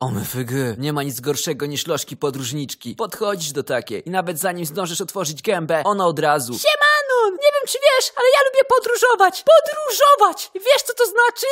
OMFG, nie ma nic gorszego niż lożki podróżniczki. Podchodzisz do takiej i nawet zanim zdążysz otworzyć gębę, ona od razu. Siemano! Nie wiem czy wiesz, ale ja lubię podróżować! Podróżować! Wiesz co to znaczy?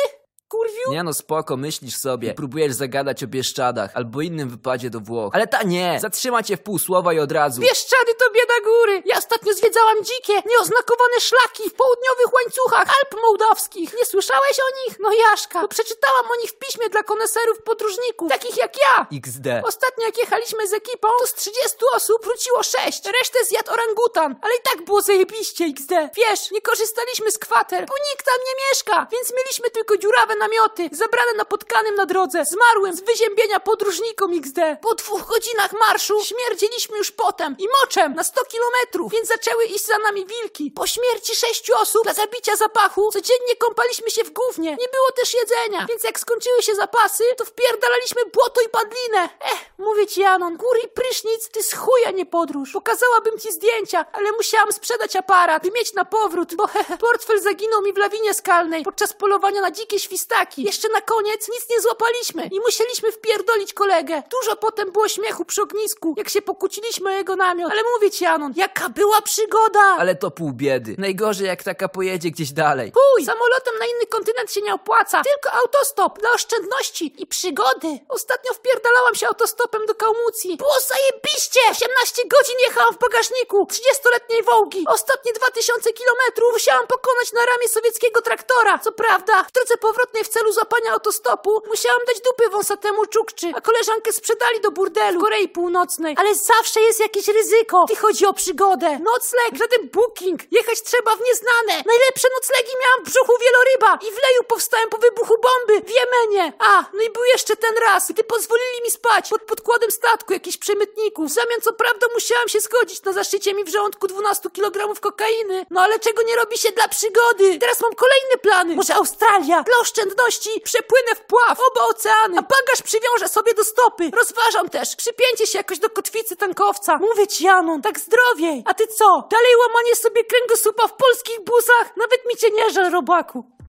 Kurwiu? Nie no spoko, myślisz sobie, próbujesz zagadać o Bieszczadach albo innym wypadzie do Włoch. Ale ta nie, zatrzyma cię w pół słowa i od razu. Bieszczady to bieda góry! Ja ostatnio zwiedzałam dzikie, nieoznakowane szlaki w południowych łańcuchach Alp Mołdawskich. Nie słyszałeś o nich? No Jaszka, bo przeczytałam o nich w piśmie dla koneserów podróżników, takich jak ja. XD. Ostatnio jak jechaliśmy z ekipą, to z 30 osób wróciło 6. Resztę zjadł orangutan, ale i tak było zajebiście XD. Wiesz, nie korzystaliśmy z kwater, bo nikt tam nie mieszka, więc mieliśmy tylko dziurawe namioty, zabrane napotkanym na drodze. Zmarłem z wyziębienia podróżnikom XD. Po dwóch godzinach marszu śmierdzieliśmy już potem i moczem na 100 kilometrów, więc zaczęły iść za nami wilki. Po śmierci sześciu osób dla zabicia zapachu codziennie kąpaliśmy się w gównie. Nie było też jedzenia, więc jak skończyły się zapasy, to wpierdalaliśmy błoto i padlinę. Eh, mówię ci Janon, góry i prysznic, ty z chuja nie podróż. Pokazałabym ci zdjęcia, ale musiałam sprzedać aparat, by mieć na powrót, bo hehe, portfel zaginął mi w lawinie skalnej podczas polowania na dzikie świstaki. Jeszcze na koniec nic nie złapaliśmy i musieliśmy wpierdolić kolegę. Dużo potem było śmiechu przy ognisku, jak się pokłóciliśmy o jego namiot. Ale mówię ci Janon, jaka była przygoda! Ale to pół biedy. Najgorzej jak taka pojedzie gdzieś dalej. Chuj! Samolotem na inny kontynent się nie opłaca. Tylko autostop dla oszczędności i przygody. Ostatnio wpierdalałam się autostopem do Kałmucji. Było zajebiście! 18 godzin jechałam w bagażniku 30-letniej Wołgi. Ostatnie 2000 kilometrów musiałam pokonać na ramię sowieckiego traktora. Co prawda, w drodze powrotnej w celu złapania autostopu musiałam dać dupy wąsatemu czukczy, a koleżankę sprzedali do burdelu w Korei Północnej. Ale zawsze jest jakieś ryzyko, gdy chodzi o przygodę. Nocleg, żaden booking. Jechać trzeba w nieznane. Najlepsze noclegi miałam w brzuchu wieloryba i w leju powstałem po wybuchu bomby w Jemenie. A, no i był jeszcze ten raz, gdy pozwolili mi spać pod podkładem statku jakichś przemytników. W zamian co prawda musiałam się zgodzić na zaszycie mi w żołądku 12 kg kokainy. No ale czego nie robi się dla przygody? Teraz mam kolejne plany. Może Australia? Dla oszczędności przepłynę w pław oba oceany, a bagaż przywiążę sobie do stopy. Rozważam też przypięcie się jakoś do kotwicy tankowca. Mówię ci, Janon, tak zdrowiej. A ty co? Dalej łamanie sobie kręgosłupa w polskich busach? Nawet mi cię nie żal, robaku.